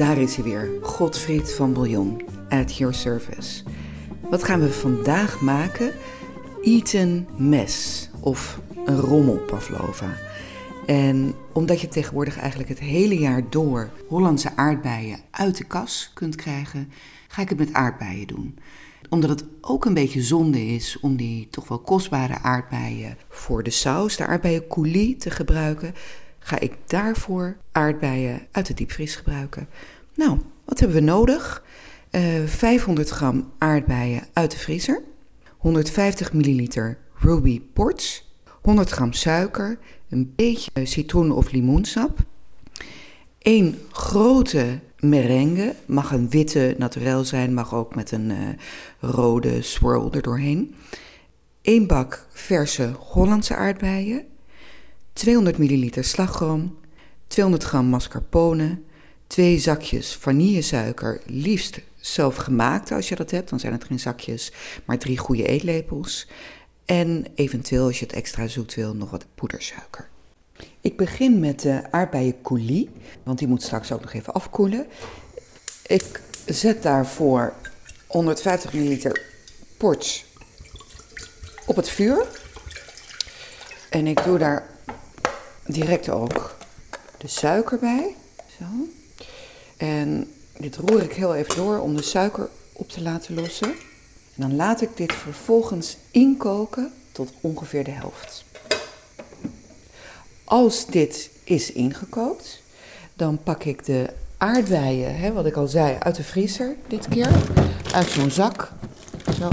is hij weer, Godfried van Bouillon, at your service. Wat gaan we vandaag maken? Eaten mes, of een rommelpavlova. En omdat je tegenwoordig eigenlijk het hele jaar door Hollandse aardbeien uit de kas kunt krijgen, ga ik het met aardbeien doen. Omdat het ook een beetje zonde is om die toch wel kostbare aardbeien voor de saus, de aardbeien coulis, te gebruiken, ga ik daarvoor aardbeien uit de diepvries gebruiken. Nou, wat hebben we nodig? Uh, 500 gram aardbeien uit de vriezer, 150 milliliter Ruby Ports, 100 gram suiker, een beetje citroen- of limoensap, één grote merengue, mag een witte naturel zijn, mag ook met een uh, rode swirl erdoorheen. 1 bak verse Hollandse aardbeien, 200 milliliter slagroom, 200 gram mascarpone, twee zakjes vanillesuiker, liefst zelf gemaakt als je dat hebt, dan zijn het geen zakjes, maar drie goede eetlepels. En eventueel, als je het extra zoet wil, nog wat poedersuiker. Ik begin met de aardbeien coulis, want die moet straks ook nog even afkoelen. Ik zet daarvoor 150 milliliter ports op het vuur. En ik doe daar direct ook de suiker bij. Zo. En dit roer ik heel even door om de suiker op te laten lossen. En dan laat ik dit vervolgens inkoken tot ongeveer de helft. Als dit is ingekookt, dan pak ik de aardbeien, hè, wat ik al zei, uit de vriezer dit keer. Uit zo'n zak. Zo.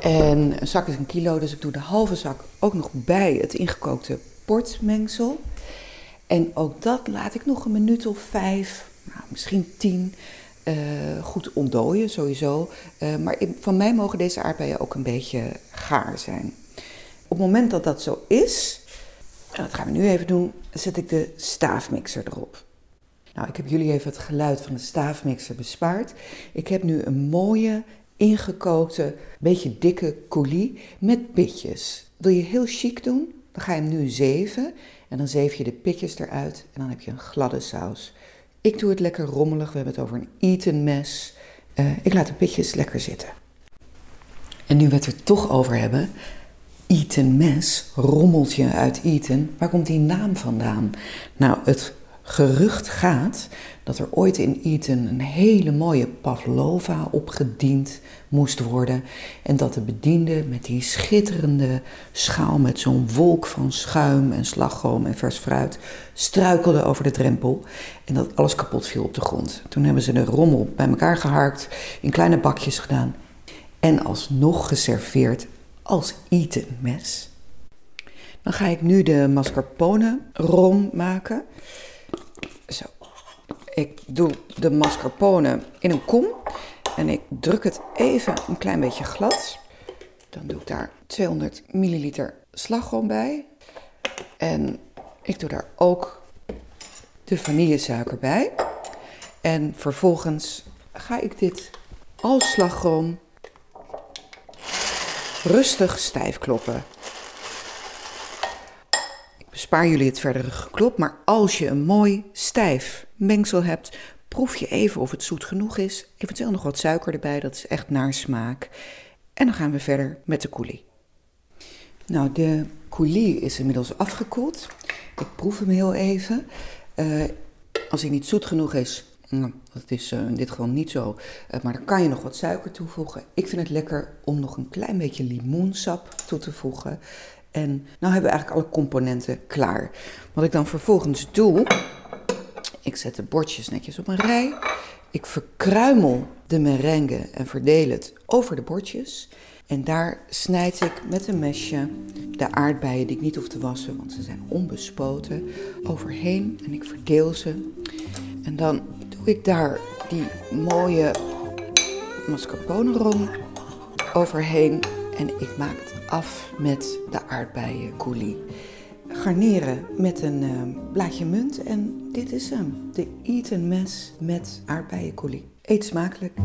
En een zak is een kilo, dus ik doe de halve zak ook nog bij het ingekookte portmengsel. En ook dat laat ik nog een minuut of vijf, nou, misschien tien, uh, goed ontdooien sowieso. Uh, maar van mij mogen deze aardbeien ook een beetje gaar zijn. Op het moment dat dat zo is, en dat gaan we nu even doen, zet ik de staafmixer erop. Nou, ik heb jullie even het geluid van de staafmixer bespaard. Ik heb nu een mooie, ingekookte, beetje dikke coulis met pitjes. Wil je heel chic doen? Dan ga je hem nu zeven en dan zeef je de pitjes eruit en dan heb je een gladde saus. Ik doe het lekker rommelig, we hebben het over een Eton mes. Uh, ik laat de pitjes lekker zitten. En nu we het er toch over hebben, Eton mes, rommeltje uit Eton, waar komt die naam vandaan? Nou, het gerucht gaat dat er ooit in Eton een hele mooie pavlova opgediend moest worden. En dat de bediende met die schitterende schaal met zo'n wolk van schuim en slagroom en vers fruit struikelde over de drempel. En dat alles kapot viel op de grond. Toen hebben ze de rommel bij elkaar geharkt, in kleine bakjes gedaan en alsnog geserveerd als Eton mes. Dan ga ik nu de mascarpone rom maken. Zo. Ik doe de mascarpone in een kom en ik druk het even een klein beetje glad. Dan doe ik daar 200 milliliter slagroom bij. En ik doe daar ook de vanillesuiker bij. En vervolgens ga ik dit als slagroom rustig stijf kloppen bespaar jullie het verdere geklop. Maar als je een mooi stijf mengsel hebt, proef je even of het zoet genoeg is. Eventueel nog wat suiker erbij, dat is echt naar smaak. En dan gaan we verder met de coulis. Nou, de coulis is inmiddels afgekoeld. Ik proef hem heel even. Uh, als hij niet zoet genoeg is, nou, dat is uh, in dit geval niet zo, uh, maar dan kan je nog wat suiker toevoegen. Ik vind het lekker om nog een klein beetje limoensap toe te voegen. En nou hebben we eigenlijk alle componenten klaar. Wat ik dan vervolgens doe, ik zet de bordjes netjes op een rij. Ik verkruimel de merengue en verdeel het over de bordjes. En daar snijd ik met een mesje de aardbeien die ik niet hoef te wassen, want ze zijn onbespoten, overheen. En ik verdeel ze. En dan doe ik daar die mooie mascarpone rom overheen. En ik maak het af met de aardbeien coulis. Garneren met een uh, blaadje munt en dit is hem. De Eton mes met aardbeien coulis. Eet smakelijk.